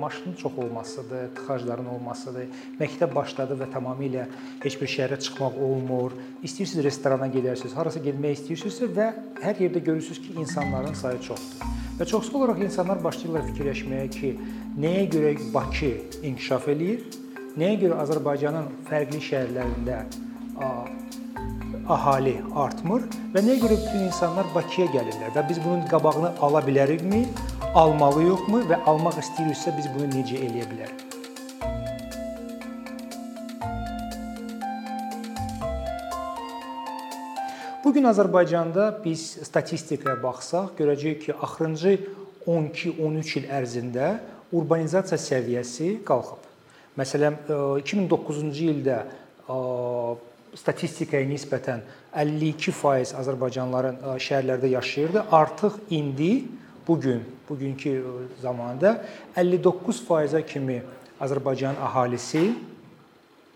Maşının çox olmasıdır, tıxacların olmasıdır. Məktəb başladı və tamamilə heç bir şəhərə çıxmaq olmur. İstəyirsiniz restorana gedərsiniz, harasa getmək istəyirsinizsə və hər yerdə görürsüz ki, insanların sayı çoxdur. Və çoxsu olaraq insanlar başlayırlar fikirləşməyə ki, nəyə görə Bakı inkişaf eləyir? Nəyə görə Azərbaycanın fərqli şəhərlərində əhali artmır və nəyə görə bütün insanlar Bakıya gəlirlər və biz bunun qabağını ala bilərikmi? Almalıyıqmı və almaq istəyiriksə biz bunu necə eləyə bilərik? Bu gün Azərbaycanda biz statistikaya baxsaq, görəcəyik ki, axırıncı 12-13 il ərzində urbanizasiya səviyyəsi qalxıb. Məsələn, 2009-cu ildə statistikaya nisbətən 52% azərbaycanlıların şəhərlərdə yaşayırdı. Artıq indi bu gün, bugünkü zamanda 59%-a kimi Azərbaycan əhalisi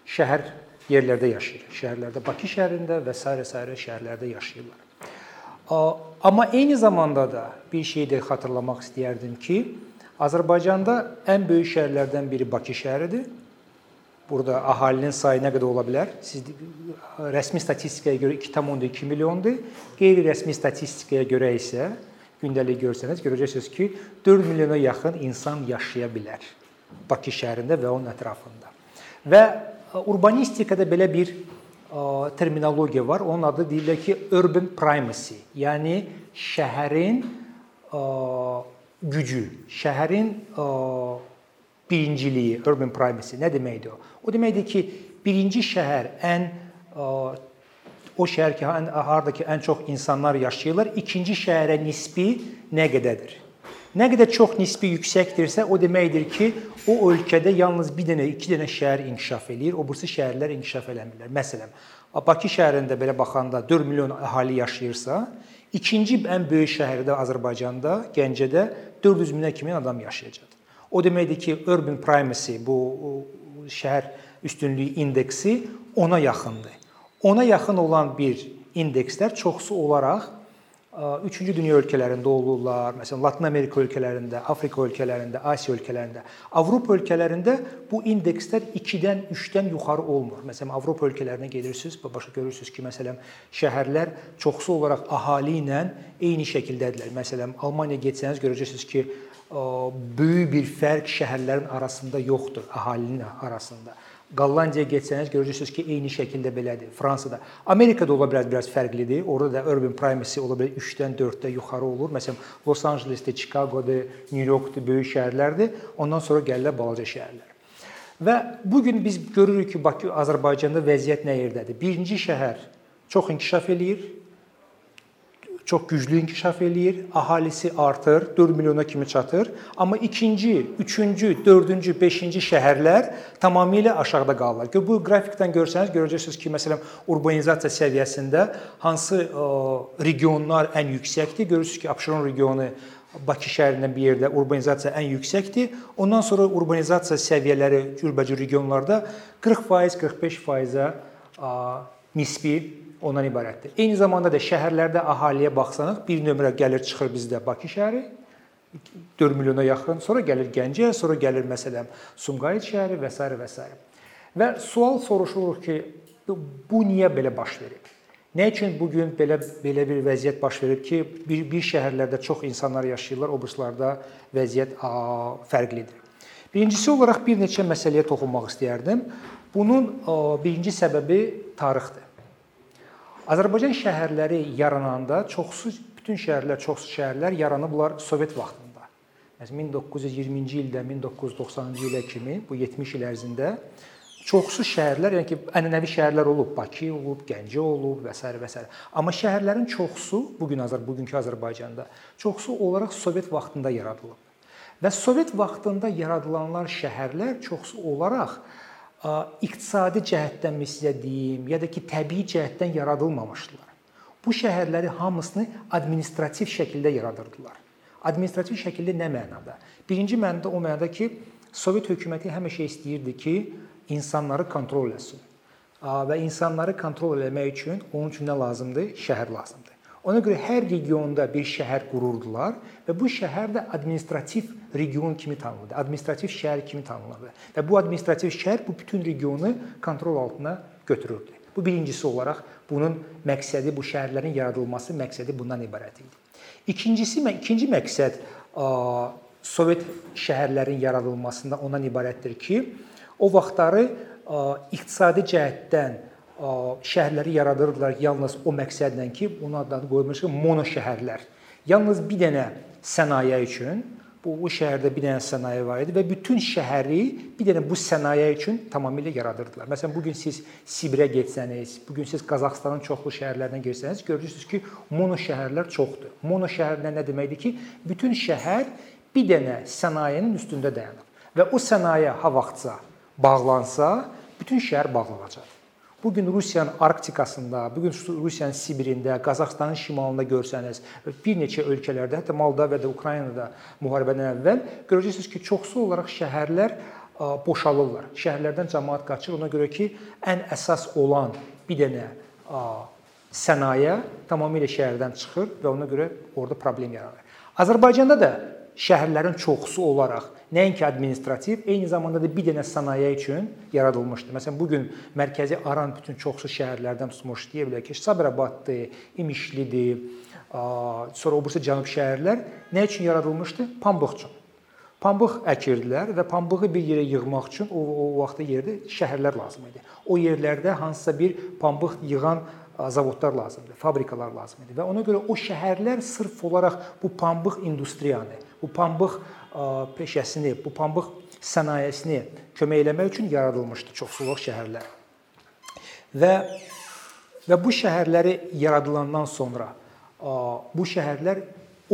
şəhər yerlərdə yaşayır. Şəhərlərdə, Bakı şəhərində və sairə-sairə şəhərlərdə yaşayırlar. Amma eyni zamanda da bir şey də xatırlamaq istəyərdim ki, Azərbaycanda ən böyük şəhərlərdən biri Bakı şəhəridir. Burada əhalinin sayı nə qədər ola bilər? Siz rəsmi statistikaya görə 2.2 milyondur. Qeyri-rəsmi statistikaya görə isə gündəlik görsəniz, görəcəksiniz ki, 4 milyona yaxın insan yaşaya bilər Bakı şəhərində və onun ətrafında. Və e, urbanistikada belə bir e, terminologiya var. Onun adı deyirlər ki, urban primacy, yəni şəhərin e, gücü, şəhərin birinciliyi, urban primacy nə deməkdir o? O deməkdir ki, birinci şəhər ən o şəhər ki, harda ki ən çox insanlar yaşayırlar, ikinci şəhərə nisbi nə qədərdir? Nə qədər çox nisbi yüksəkdirsə, o deməkdir ki, o ölkədə yalnız bir dənə, iki dənə şəhər inkişaf eləyir, o birisi şəhərlər inkişaf eləmirlər. Məsələn, Bakı şəhərində belə baxanda 4 milyon əhali yaşayırsa, ikinci ən böyük şəhərdə Azərbaycanda, Gəncədə 400 minə kimi adam yaşayacaq. O deməkdir ki, urban primacy bu şəhər üstünlüyü indeksi ona yaxındır. Ona yaxın olan bir indekslər çoxsu olaraq 3-cü dünya ölkələrində olurlar. Məsələn, Latın Amerika ölkələrində, Afrika ölkələrində, Asiya ölkələrində. Avropa ölkələrində bu indekslər 2-dən 3-dən yuxarı olmur. Məsələn, Avropa ölkələrinə gedirsiniz, başa görürsüz ki, məsələn, şəhərlər çoxsu olaraq əhali ilə eyni şəkildədirlər. Məsələn, Almaniyaya getsəniz görəcəksiniz ki, böyük bir fərq şəhərlərin arasında yoxdur, əhalinin arasında. Qallandiyaya getsəniz görəcəksiniz ki, eyni şəkildə belədir. Fransada, Amerikada ola bilər biraz fərqlidir. Orada da urban primacy ola bilər 3-dən 4-də yuxarı olur. Məsələn, Los Ancelesdə, Chicagoda, New Yorkda böyük şəhərlərdir. Ondan sonra gəlirlər balaca şəhərlər. Və bu gün biz görürük ki, Bakı Azərbaycanda vəziyyət nə yerdədir? Birinci şəhər çox inkişaf eləyir, çox güclü inkişaf eləyir, əhalisi artır, 4 milyona kimi çatır. Amma ikinci, üçüncü, dördüncü, beşinci şəhərlər tamamilə aşağıda qalırlar. Bu qrafikdən görsəniz görəcəksiniz ki, məsələn, urbanizasiya səviyyəsində hansı regionlar ən yüksəkdir? Görürsüz ki, Abşeron regionu Bakı şəhərindən bir yerdə urbanizasiya ən yüksəkdir. Ondan sonra urbanizasiya səviyyələri cürbəcür regionlarda 40%, 45%-ə nisbi ondan ibarətdir. Eyni zamanda da şəhərlərdə əhaliyə baxsanız, bir nömrə gəlir çıxır bizdə Bakı şəhəri 4 milyona yaxın, sonra gəlir Gəncə, sonra gəlir məsələn Sumqayıt şəhəri və s. və s. Və sual soruşulur ki, bu niyə belə baş verib? Nə üçün bu gün belə belə bir vəziyyət baş verib ki, bir bir şəhərlərdə çox insanlar yaşayırlar, o birislərdə vəziyyət fərqlidir. Birincisi olaraq bir neçə məsələyə toxunmaq istəyərdim. Bunun birinci səbəbi tarixdir. Azərbaycan şəhərləri yarananda çoxsu bütün şəhərlər, çoxsu şəhərlər yaranıblar Sovet vaxtında. Məsələn 1920-ci ildə 1990-cı ilə kimi bu 70 il ərzində çoxsu şəhərlər, yəni ki, ənənəvi şəhərlər olub, Bakı olub, Gəncə olub və s. və s. Amma şəhərlərin çoxsu bu gün Azər bugünkü Azərbaycanda çoxsu olaraq Sovet vaxtında yaradılıb. Və Sovet vaxtında yaradılanlar şəhərlər çoxsu olaraq iqtisadi cəhətdənmi sizə deyim, ya da ki, təbii cəhətdən yaradılmamışdılar. Bu şəhərləri hamısını administrativ şəkildə yaradırdılar. Administrativ şəkildə nə mənada? Birinci mənada o mənada ki, Sovet hökuməti həmişə istəyirdi ki, insanları kontrol etsin. Və insanları kontrol etmək üçün onun üçün nə lazımdır? Şəhər lazımdır. Ona görə hər regionda bir şəhər qururdular və bu şəhər də administrativ region kimi tanınırdı, administrativ şəhər kimi tanınırdı. Və bu administrativ şəhər bu bütün regionu kontrol altına götürürdü. Bu birincisi olaraq bunun məqsədi bu şəhərlərin yaradılması məqsədi bundan ibarət idi. İkincisi, ikinci məqsəd Sovet şəhərlərin yaradılmasında ondan ibarətdir ki, o vaxtları iqtisadi cəhətdən şəhərləri yaradırdılar yalnız o məqsədlə ki, bunun adını qoyulmuş ki, mono şəhərlər. Yalnız bir dənə sənaye üçün bu şəhərdə bir dənə sənaye var idi və bütün şəhəri bir dənə bu sənaye üçün tamamilə yaradırdılar. Məsələn, bu gün siz Sibirə getsəniz, bu gün siz Qazaxıstanın çoxlu şəhərlərinə getsəniz, görürsüz ki, mono şəhərlər çoxdur. Mono şəhərlər nə deməkdir ki, bütün şəhər bir dənə sənayenin üstündə dayanır və o sənaye ha vaxtsa bağlansa, bütün şəhər bağlanacaq. Bu gün Rusiyanın Arktikasında, bu gün Rusiyanın Sibirində, Qazaxıstanın şimalında görsəniz, bir neçə ölkələrdə, hətta Moldaviyada, Ukraynada müharibədən əvvəl görəcəksiniz ki, çoxsu olaraq şəhərlər boşalırlar. Şəhərlərdən cəmaət qaçır. Ona görə ki, ən əsas olan bir dənə sənaye tamamilə şəhərdən çıxır və ona görə orada problem yaranır. Azərbaycanda da şəhərlərin çoxusu olaraq nəinki administrativ, eyni zamanda da bir dənə sənaye üçün yaradılmışdı. Məsələn, bu gün mərkəzi Aran bütün çoxsu şəhərlərdən tutmuş deyə bilər ki, Sabirabaddır, İmişlidir, sonra o birisi cənub şəhərlər nə üçün yaradılmışdı? Pambıq üçün. Pambıq əkirdilər və pambığı bir yerə yığmaq üçün o, o vaxtda yerdə şəhərlər lazım idi. O yerlərdə hansısa bir pambıq yığan zavodlar lazımdır, fabrikalar lazım idi və ona görə o şəhərlər sırf olaraq bu pambıq industriyanı, bu pambıq peşəsini, bu pambıq sənayesini kömək eləmək üçün yaradılmışdı çoxsuluq şəhərlər. Və və bu şəhərləri yaradılandan sonra bu şəhərlər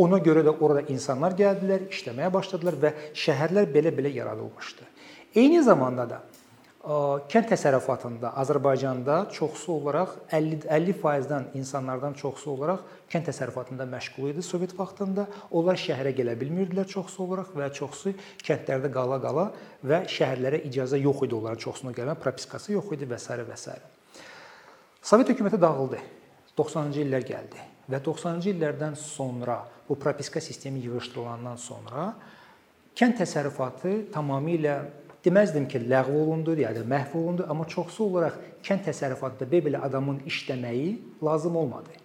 ona görə də orada insanlar gəldilər, işləməyə başladılar və şəhərlər belə-belə yaradılmışdı. Eyni zamanda da kənd təsərrüfatında Azərbaycanda çoxsu olaraq 50 50%-dən insanlardan çoxsu olaraq kənd təsərrüfatında məşğul idi Sovet vaxtında. Onlar şəhərə gələ bilmirdilər çoxsu olaraq və çoxsu kəndlərdə qala-qala və şəhərlərə icazə yox idi onların çoxsuna gəlmə, propiskası yox idi və s. və s. Sovet hökuməti dağıldı. 90-cı illər gəldi və 90-cı illərdən sonra bu propiska sistemi yığışdırılandan sonra kənd təsərrüfatı tamamilə deməzdim ki, ləğv olundu, yəni məhv olundu, amma çoxsu olaraq kənd təsərrüfatında belə adamın işləməyi lazım olmadı.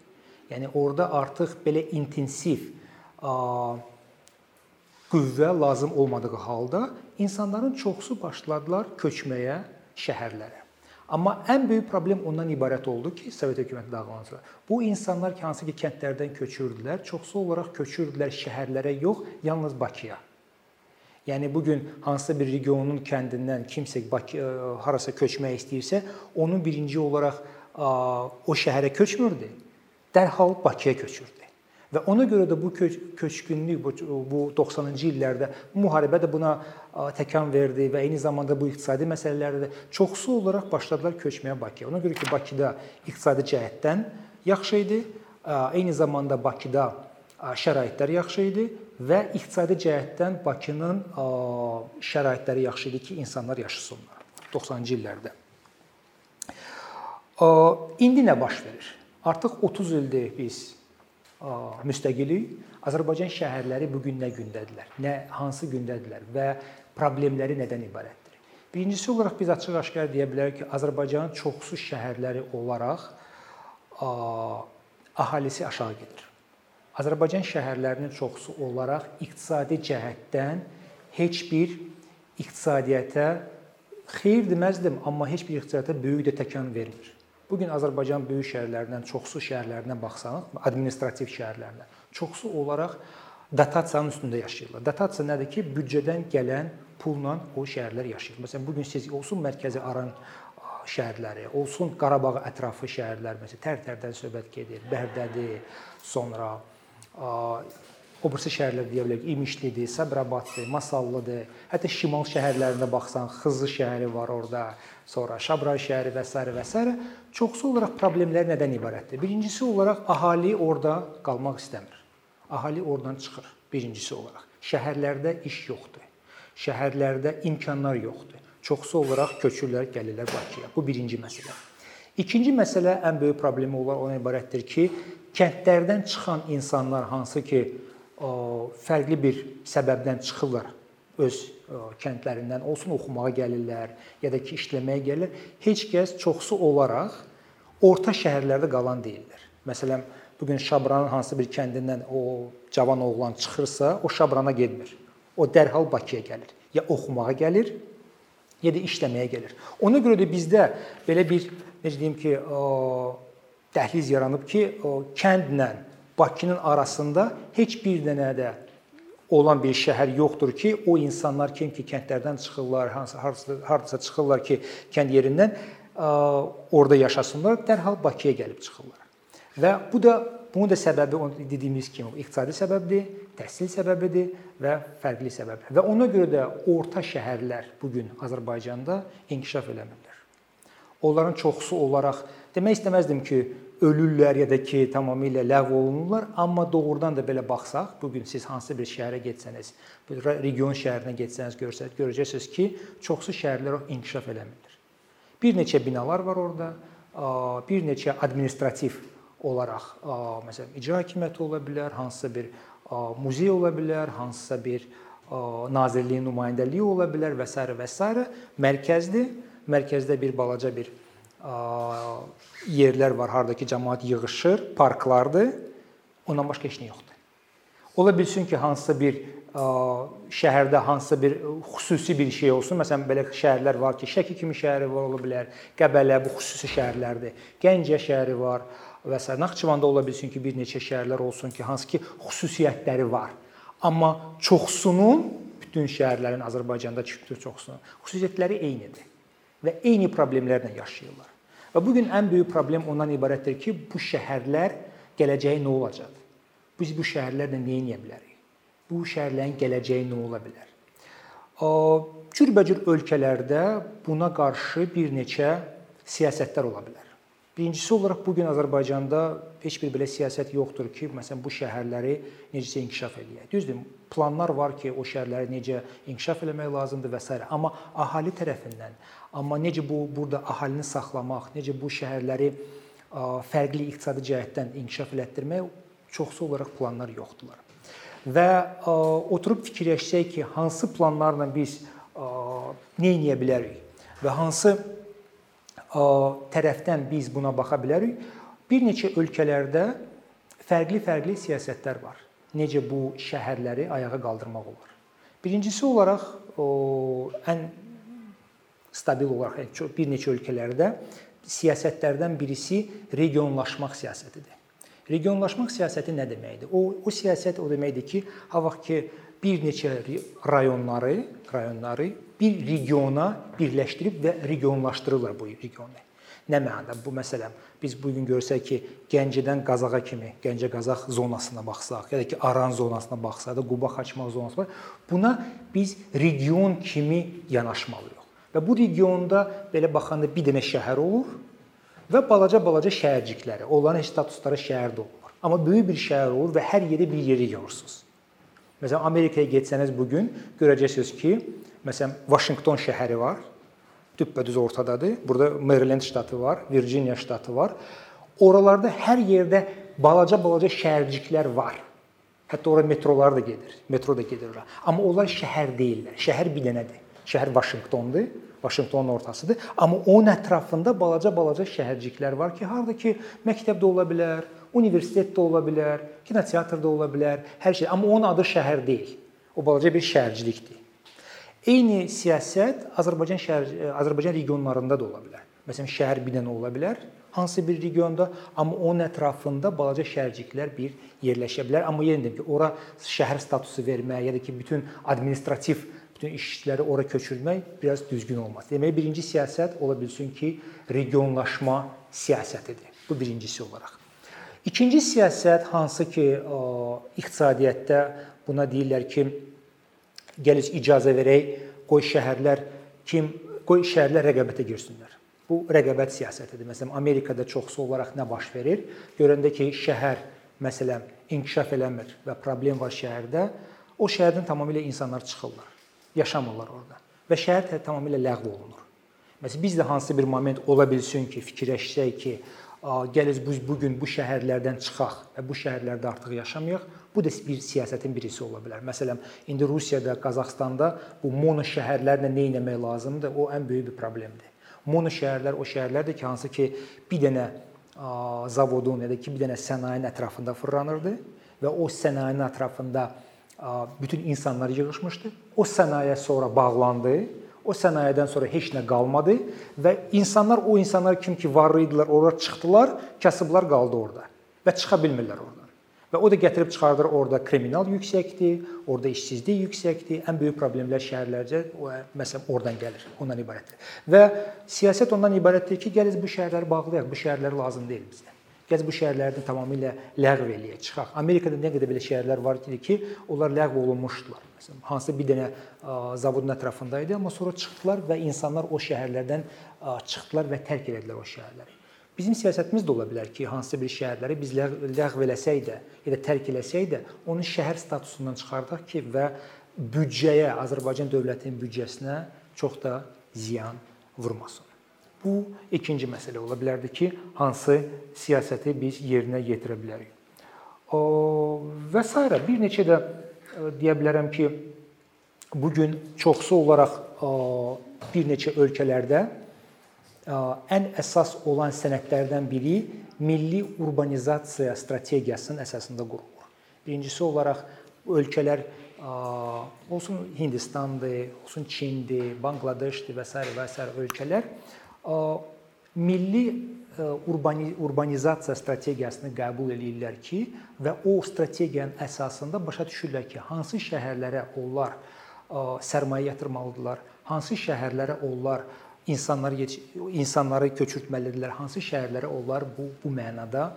Yəni orada artıq belə intensiv qüvvə lazım olmadığı halda insanların çoxsu başladılar köçməyə şəhərlərə. Amma ən böyük problem ondan ibarət oldu ki, Sovet hökuməti dağılandan sonra bu insanlar ki, hansı ki kəndlərdən köçürdülər, çoxsu olaraq köçürdülər şəhərlərə yox, yalnız Bakıya. Yəni bu gün hansısa bir regionun kəndindən kimsə Bakı e, harasa köçmək istəyirsə, onun birinci olaraq o şəhərə köçmürdü. Dərhal Bakıya köçürdü. Və ona görə də bu köç köçkünlük bu, bu 90-cı illərdə müharibə də buna təkan verdi və eyni zamanda bu iqtisadi məsələlərdə də çoxsu olaraq başladılar köçməyə Bakıya. Ona görə ki, Bakıda iqtisadi cəhətdən yaxşı idi. Eyni zamanda Bakıda şəraitlər yaxşı idi və iqtisadi cəhətdən Bakının şəraitləri yaxşı idi ki, insanlar yaşasınlar 90-cı illərdə. İndi nə baş verir? Artıq 30 ildir biz müstəqilik. Azərbaycan şəhərləri bu gün nə gündədirlər? Nə hansı gündədirlər və problemləri nədən ibarətdir? Birincisi olaraq biz açıq-aşkar deyə bilərik ki, Azərbaycanın çoxsu şəhərləri olaraq əhalisi aşağı gedir. Azərbaycan şəhərlərinin çoxusu olaraq iqtisadi cəhətdən heç bir iqtisadiyyata xeyir deməzdim, amma heç bir iqtisadiyyata böyük də təkan vermir. Bu gün Azərbaycan böyük şəhərlərindən çoxsu şəhərlərinə baxsaq, administrativ şəhərlərinə, çoxsu olaraq dotasiyanın üstündə yaşayırlar. Dotasiya nədir ki, büdcədən gələn pulla o şəhərlər yaşayır. Məsələn, bu gün siz olsun mərkəzi Aran şəhərləri, olsun Qarabağ ətrafı şəhərlər, məsələn, Tərtərdən söhbət gedir, Bərdədir, sonra o birisi şəhərlər deyə bilərik, İmişlidir, Səbrabaddır, Masallıdır. Hətta şimal şəhərlərində baxsan, Xızı şəhəri var orada, sonra Şabray şəhəri və s. və s. Çoxsu olaraq problemlər nədən ibarətdir? Birincisi olaraq əhali orada qalmaq istəmir. Əhali oradan çıxır. Birincisi olaraq şəhərlərdə iş yoxdur. Şəhərlərdə imkanlar yoxdur. Çoxsu olaraq köçürlər, gəlirlər Bakıya. Bu birinci məsələ. İkinci məsələ ən böyük problemi olan ibarətdir ki, kəndlərdən çıxan insanlar hansı ki, fərqli bir səbəbdən çıxırlar öz kəndlərindən olsun oxumağa gəlirlər ya da ki işləməyə gəlirlər. Heç kəs çoxsu olaraq orta şəhərlərdə qalan deyillər. Məsələn, bu gün Şabranın hansı bir kəndindən o cavan oğlan çıxırsa, o Şabrana getmir. O dərhal Bakıya gəlir. Ya oxumağa gəlir, ya da işləməyə gəlir. Ona görə də bizdə belə bir necə deyim ki, dəhliz yaranıb ki, o kəndlə Bakının arasında heç bir dənə də olan bir şəhər yoxdur ki, o insanlar kim ki kəndlərdən çıxırlar, hansı hardasa çıxırlar ki, kənd yerindən orada yaşasınlar, dərhal Bakıya gəlib çıxırlar. Və bu da bunun da səbəbi dediyimiz kimi iqtisadi səbəbdir, təhsil səbəbidir və fərqli səbəblər. Və ona görə də orta şəhərlər bu gün Azərbaycanda inkişaf eləmirlər. Onların çoxusu olaraq demək istəməzdim ki, ölürlər ya da ki, tamamilə ləğv olunurlar, amma doğrudan da belə baxsaq, bu gün siz hansı bir şəhərə getsəniz, bir region şəhərinə getsəniz, görsəz, görəcəksiniz ki, çoxsu şəhərlər inkişaf eləmirlər. Bir neçə binalar var orada, bir neçə administrativ olaraq, məsələn, icra hakimiyyəti ola bilər, hansısa bir muzey ola bilər, hansısa bir nazirliyin nümayəndəliyi ola bilər və s. və s. mərkəzdir. Mərkəzdə bir balaca bir yerlər var, hardakı cəmaət yığılır, parklardır. Ondan başqa heç nə yoxdur. Ola bilsin ki, hansısa bir şəhərdə hansısa bir xüsusi bir şey olsun. Məsələn, belə şəhərlər var ki, Şəki kimi şəhəri var ola bilər, Qəbələ bu xüsusi şəhərlərdir. Gəncə şəhəri var və s. Naxçıvanda ola bilsin ki, bir neçə şəhərlər olsun ki, hansı ki xüsusiyyətləri var. Amma çoxsunun bütün şəhərlərin Azərbaycanda bütün çoxsunun xüsusiyyətləri eynidir və eyni problemlərlə yaşayırlar. Və bu gün ən böyük problem ondan ibarətdir ki, bu şəhərlər gələcəyi nə olacaq? Biz bu şəhərlərlə nə edə bilərik? Bu şəhərlərin gələcəyi nə ola bilər? Cürbəcür ölkələrdə buna qarşı bir neçə siyasətlər ola bilər. Birincisi olaraq bu gün Azərbaycanda heç bir belə siyasət yoxdur ki, məsələn bu şəhərləri necə inkişaf eləyək. Düzdür, planlar var ki, o şəhərləri necə inkişaf eləmək lazımdır və s. amma əhali tərəfindən Amma necə bu burada əhalini saxlamaq, necə bu şəhərləri fərqli iqtisadi cəhətdən inkişaf elətdirmək çoxsu olaraq planlar yoxdular. Və oturub fikirləşsək ki, hansı planlarla biz nə edə bilərik və hansı tərəfdən biz buna baxa bilərik? Bir neçə ölkələrdə fərqli-fərqli siyasətlər var. Necə bu şəhərləri ayağa qaldırmaq olar? Birincisi olaraq o ən stabil olaraq yəni bir neçə ölkələrdə siyasətlərdən birisi regionlaşmaq siyasətidir. Regionlaşmaq siyasəti nə deməkdir? O o siyasət o deməkdir ki, ha vaxt ki bir neçə rayonları, rayonları bir regiona birləşdirib və regionlaşdırırlar bu regionu. Nə mənada? Bu məsələn biz bu gün görsək ki, Gəncədən Qazaxa kimi, Gəncə-Qazax zonasına baxsaq, ya da ki Aran zonasına baxsaq da Quba Xaçmaz zonası var. Buna biz region kimi yanaşmalıyıq. Və bu regionda belə baxanda bir dənə şəhər olur və balaca-balaca şəhərcikləri, onların statusları şəhərdə olmur. Amma böyük bir şəhər olur və hər yerdə bir yeri görürsüz. Məsələn, Amerikaya getsəniz bu gün görəcəksiniz ki, məsələn, Vaşinqton şəhəri var. Düppədüz ortadadır. Burada Maryland ştatı var, Virginia ştatı var. Oralarda hər yerdə balaca-balaca şəhərciklər var. Hətta ora metrolar da gedir. Metro da gedir ora. Amma onlar şəhər deyillər. Şəhər bir dənədir. Şəhər Vaşinqtondur. Vaşinqtonun ortasıdır. Amma onun ətrafında balaca-balaca şəhərciklər var ki, harda ki məktəb də ola bilər, universitet də ola bilər, kinoteatr da ola bilər, hər şey. Amma onun adı şəhər deyil. O balaca bir şəhərcilikdir. Eyni siyasət Azərbaycan şəhər Azərbaycan regionlarında da ola bilər. Məsələn, şəhər bir dənə ola bilər, hansı bir regionda, amma onun ətrafında balaca şəhərciklər bir yerləşə bilər. Amma yenə deyim ki, ora şəhər statusu vermək ya da ki bütün administrativ bütün işçiləri ora köçürmək biraz düzgün olmaz. Demək birinci siyasət ola bilsin ki, regionlaşma siyasətidir. Bu birincisi olaraq. İkinci siyasət hansı ki, iqtisadiyyatda buna deyirlər ki, gəliz icazə verək, qoy şəhərlər kim, qoy şəhərlər rəqabətə girsinlər. Bu rəqabət siyasətidir. Məsələn, Amerikada çoxsu olaraq nə baş verir? Görəndə ki, şəhər məsələn inkişaf eləmir və problem var şəhərdə, o şəhərdən tamamilə insanlar çıxırlar yaşamırlar orada və şəhər tamamilə ləğv olunur. Məsələn biz də hansısa bir moment ola bilsin ki, fikirləşsək ki, gəlir biz bu gün bu şəhərlərdən çıxaq və bu şəhərlərdə artıq yaşamayaq. Bu da bir siyasətin birisi ola bilər. Məsələn, indi Rusiyada, Qazaxstanda bu mono şəhərlərlə nə etmək lazımdır? O ən böyük bir problemdir. Mono şəhərlər o şəhərlərdir ki, hansı ki bir dənə zavodun ya da ki bir dənə sənayenin ətrafında fırlanırdı və o sənayenin ətrafında bütün insanlar yığılmışdı. O sənaye sonra bağlandı O sənayedən sonra heç nə qalmadı və insanlar o insanlar kim ki var idilər, ora çıxdılar, kasıblar qaldı orada və çıxa bilmirlər oradan. Və o da gətirib çıxardır orada kriminal yüksəkdir, orada işsizlik yüksəkdir. Ən böyük problemlər şəhərlərcə məsələn oradan gəlir, ondan ibarətdir. Və siyasət ondan ibarətdir ki, gəliz bu şəhərləri bağlayaq, bu şəhərlər lazım deyil bizə. Gəz bu şəhərləri tamamilə ləğv eləyək, çıxaq. Amerikada nə qədər belə şəhərlər var idi ki, onlar ləğv olunmuşdular. Məsələn, hansı bir dənə zavodun ətrafında idi, amma sonra çıxdılar və insanlar o şəhərlərdən çıxdılar və tərk etdilər o şəhərləri. Bizim siyasətimiz də ola bilər ki, hansısa bir şəhərləri biz ləğv eləsək də, ya da tərk eləsək də, onu şəhər statusundan çıxardaq ki, və büdcəyə, Azərbaycan dövlətinin büdcəsinə çox da ziyan vurmasın. Bu ikinci məsələ ola bilərdi ki, hansı siyasəti biz yerinə yetirə bilərik. Və s. bir neçə də deyə bilərəm ki, bu gün çoxsu olaraq bir neçə ölkələrdə ən əsas olan sənədlərdən biri milli urbanizasiya strategiyasının əsasında qurulur. Birincisi olaraq ölkələr olsun Hindistandır, olsun Çindir, Banqladeşdir və s. və s. ölkələr milli urbani urbanizasiya strategiyasını qəbul eləyirlər ki, və o strategiyanın əsasında başa düşürlər ki, hansı şəhərlərə onlar sərmayə yatırmalıdırlar, hansı şəhərlərə onlar insanları insanları köçürtməlidirlər, hansı şəhərlərə onlar bu bu mənada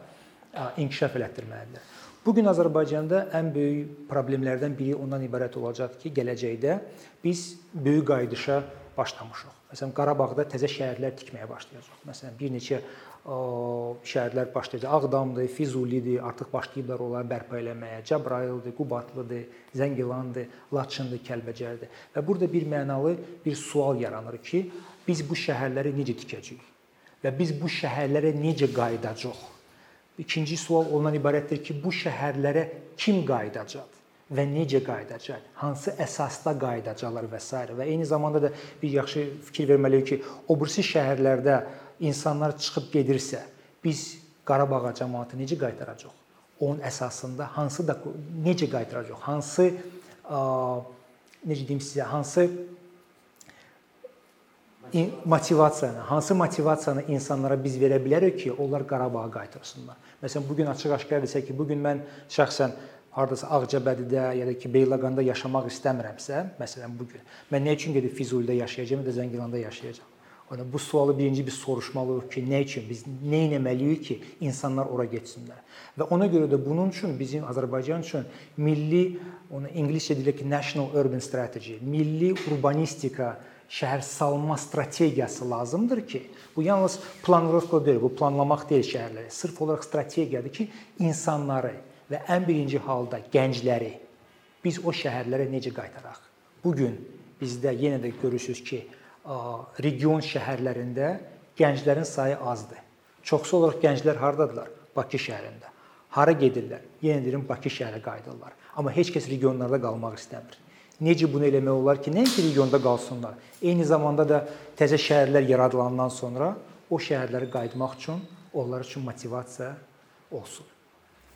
inkişaf elətdirməlidirlər. Bu gün Azərbaycanda ən böyük problemlərdən biri ondan ibarət olacaq ki, gələcəkdə biz böyük qayıdışa başlamışıq. Məsələn, Qarabağda təzə şəhərlər tikməyə başlayacaq. Məsələn, bir neçə şəhərlər başlayacaq. Ağdamdır, Füzulidir, artıq başlayıblar onları bərpa eləməyə. Cəbrayıldır, Qubadlıdır, Zəngilandır, Laçındır, Kəlbəcərdir. Və burada bir mənalı bir sual yaranır ki, biz bu şəhərləri necə tikəcəyik? Və biz bu şəhərlərə necə qayıdacağıq? İkinci sual ondan ibarətdir ki, bu şəhərlərə kim qayıdacaq? və necə qayıdacaq, hansı əsasda qayıdacaqlar və s. və eyni zamanda da bir yaxşı fikir verməliyik ki, o birisi şəhərlərdə insanlar çıxıb gedirsə, biz Qarabağa cəmaəti necə qaytaracağıq? Onun əsasında hansı da necə qaytaracağıq? Hansı necə deyim sizə, hansı motivasiyanı, hansı motivasiyanı insanlara biz verə bilərik ki, onlar Qarabağa qaytarsınlar. Məsələn, bu gün açıq-aşkar desək ki, bu gün mən şəxsən hardasa Ağcabədidə ya da ki Beyləqanda yaşamaq istəmirəmsə, məsələn bu gün mən nə üçün gedib Füzulidə yaşayacağam ya da Zəngilanda yaşayacağam? Yəni bu sualı birinci biz soruşmalıyıq ki, nə üçün biz nə etməliyik ki, insanlar ora getsinlər. Və ona görə də bunun üçün bizim Azərbaycan üçün milli, onu ingiliscə deyilir ki, national urban strategy, milli urbanistika şəhər salma strategiyası lazımdır ki, bu yalnız planrovka deyil, bu planlamaq deyil şəhərləri. Sırf olaraq strategiyadır ki, insanları və ən birinci halda gəncləri biz o şəhərlərə necə qaytaraq. Bu gün bizdə yenə də görürsüz ki, region şəhərlərində gənclərin sayı azdır. Çoxsu olaraq gənclər hardadılar? Bakı şəhərində. Hara gedirlər? Yenə deyirəm Bakı şəhərə qayıdırlar. Amma heç kəs regionlarda qalmaq istəmir. Necə bunu eləmək olar ki, nəinki regionda qalsınlar, eyni zamanda da təzə şəhərlər yaradılandan sonra o şəhərlərə qayıtmaq üçün onlar üçün motivasiya olsun.